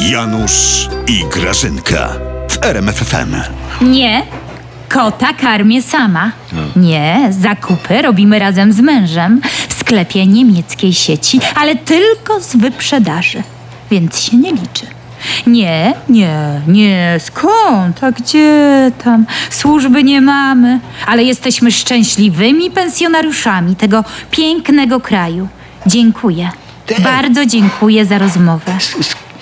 Janusz i Grażynka w RMFFM. Nie, kota karmię sama. Nie, zakupy robimy razem z mężem w sklepie niemieckiej sieci, ale tylko z wyprzedaży, więc się nie liczy. Nie, nie, nie, skąd? A gdzie tam? Służby nie mamy, ale jesteśmy szczęśliwymi pensjonariuszami tego pięknego kraju. Dziękuję. Bardzo dziękuję za rozmowę.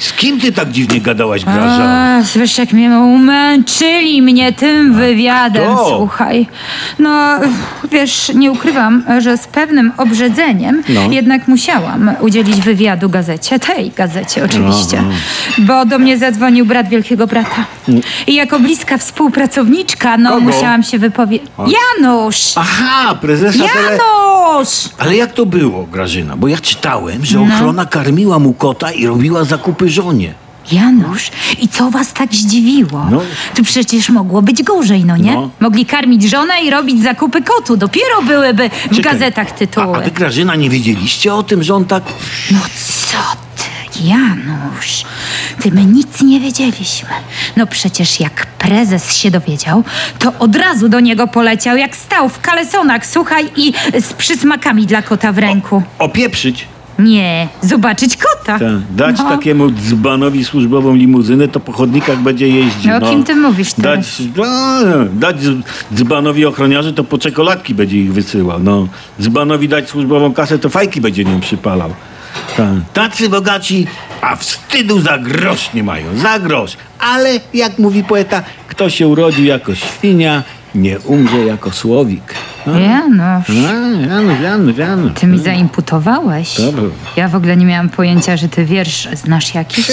Z, kim ty tak dziwnie gadałaś, Graża? A, słysz, jak mnie umęczyli mnie tym wywiadem, kto? słuchaj. No, wiesz, nie ukrywam, że z pewnym obrzedzeniem No. jednak musiałam udzielić wywiadu gazecie, tej gazecie oczywiście, bo do mnie zadzwonił brat wielkiego brata. I jako bliska współpracowniczka, no, Kogo? musiałam się wypowiedzieć. Janusz! Aha, prezesa tele... Janusz! Ale jak to było, Grażyna? Bo ja czytałem, że No. ochrona karmiła mu kota i robiła zakupy żonie. Janusz, i co was tak zdziwiło? No. Tu przecież mogło być gorzej, no nie? No. Mogli karmić żonę i robić zakupy kotu. Dopiero byłyby w Czekaj. gazetach tytuły. A, a wy, Grażyna, nie wiedzieliście o tym, że on tak... No co Janusz? Ty my nic nie wiedzieliśmy. No przecież jak prezes się dowiedział, to od razu do niego poleciał, jak stał w kalesonach, słuchaj, i z przysmakami dla kota w ręku. Opieprzyć. Nie, zobaczyć kota. Tak, dać No. takiemu dzbanowi służbową limuzynę, to po chodnikach będzie jeździł. No, o kim ty mówisz teraz? Dać, no, dać dz- dzbanowi ochroniarzy, to po czekoladki będzie ich wysyłał. No. Dzbanowi dać służbową kasę, to fajki będzie nią przypalał. Tacy bogaci, a wstydu za grosz nie mają. Za grosz. Ale, jak mówi poeta, kto się urodził jako świnia, nie umrze jako słowik. No. Janusz. No, Janusz, Janusz, Janusz. Ty mi zaimputowałeś. Dobra. Ja w ogóle nie miałam pojęcia, że ty wiersz znasz jakiś.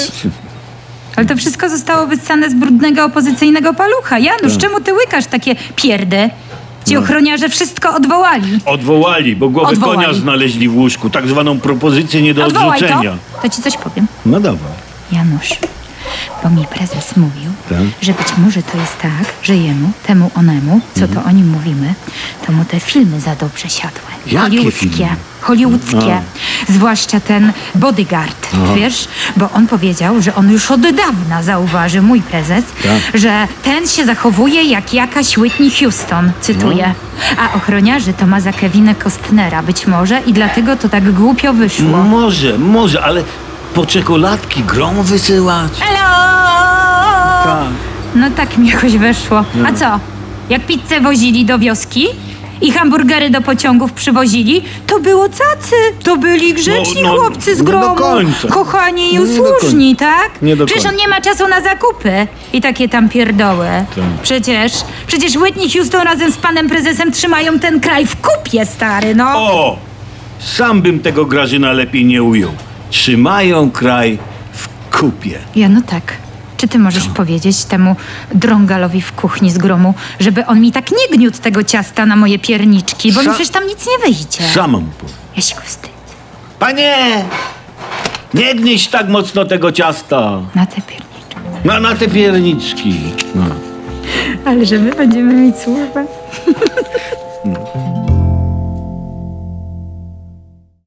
Ale to wszystko zostało wyssane z brudnego opozycyjnego palucha. Janusz, Tak. czemu ty łykasz takie pierdy? Ci No. ochroniarze wszystko odwołali. Odwołali, bo głowę Odwołali. konia znaleźli w łóżku. Tak zwaną propozycję nie do Odwołaj to. odrzucenia. To ci coś powiem. No dobra. Janusz, bo mi prezes mówił, Tak. że być może to jest tak, że jemu, temu onemu, co Mhm. to o nim mówimy, to mu te filmy za dobrze siadły. Jakie Hollywoodzkie. filmy? Hollywoodzkie. Zwłaszcza ten bodyguard, wiesz? Bo on powiedział, że on już od dawna zauważył, mój prezes, Tak. że ten się zachowuje jak jakaś Whitney Houston, cytuję. No. A ochroniarzy to ma za Kevina Costnera być może i dlatego to tak głupio wyszło. Może, może, ale po czekoladki grą wysyłać? Hello! Tak. No tak mi jakoś weszło. A co? Jak pizzę wozili do wioski i hamburgery do pociągów przywozili, to było cacy. To byli grzeczni No, no, chłopcy z nie do gromu. końca. Kochani i Nie do usłużni, tak? Nie do Przecież on końca. nie ma czasu na zakupy i takie tam pierdoły. Tak. Przecież, przecież Whitney Houston razem z panem prezesem trzymają ten kraj w kupie, stary, no. O! Sam bym tego Grażyna lepiej nie ujął. Trzymają kraj w kupie. Ja no tak. Czy ty możesz powiedzieć temu drągalowi w kuchni z gromu, żeby on mi tak nie gniótł tego ciasta na moje pierniczki, bo mi Sa- przecież tam nic nie wyjdzie. Sam mu powiem. Ja się go wstydzę. Panie! Nie gnieść tak mocno tego ciasta. Na te pierniczki. No, na te pierniczki. No. Ale że my będziemy mieć służbę.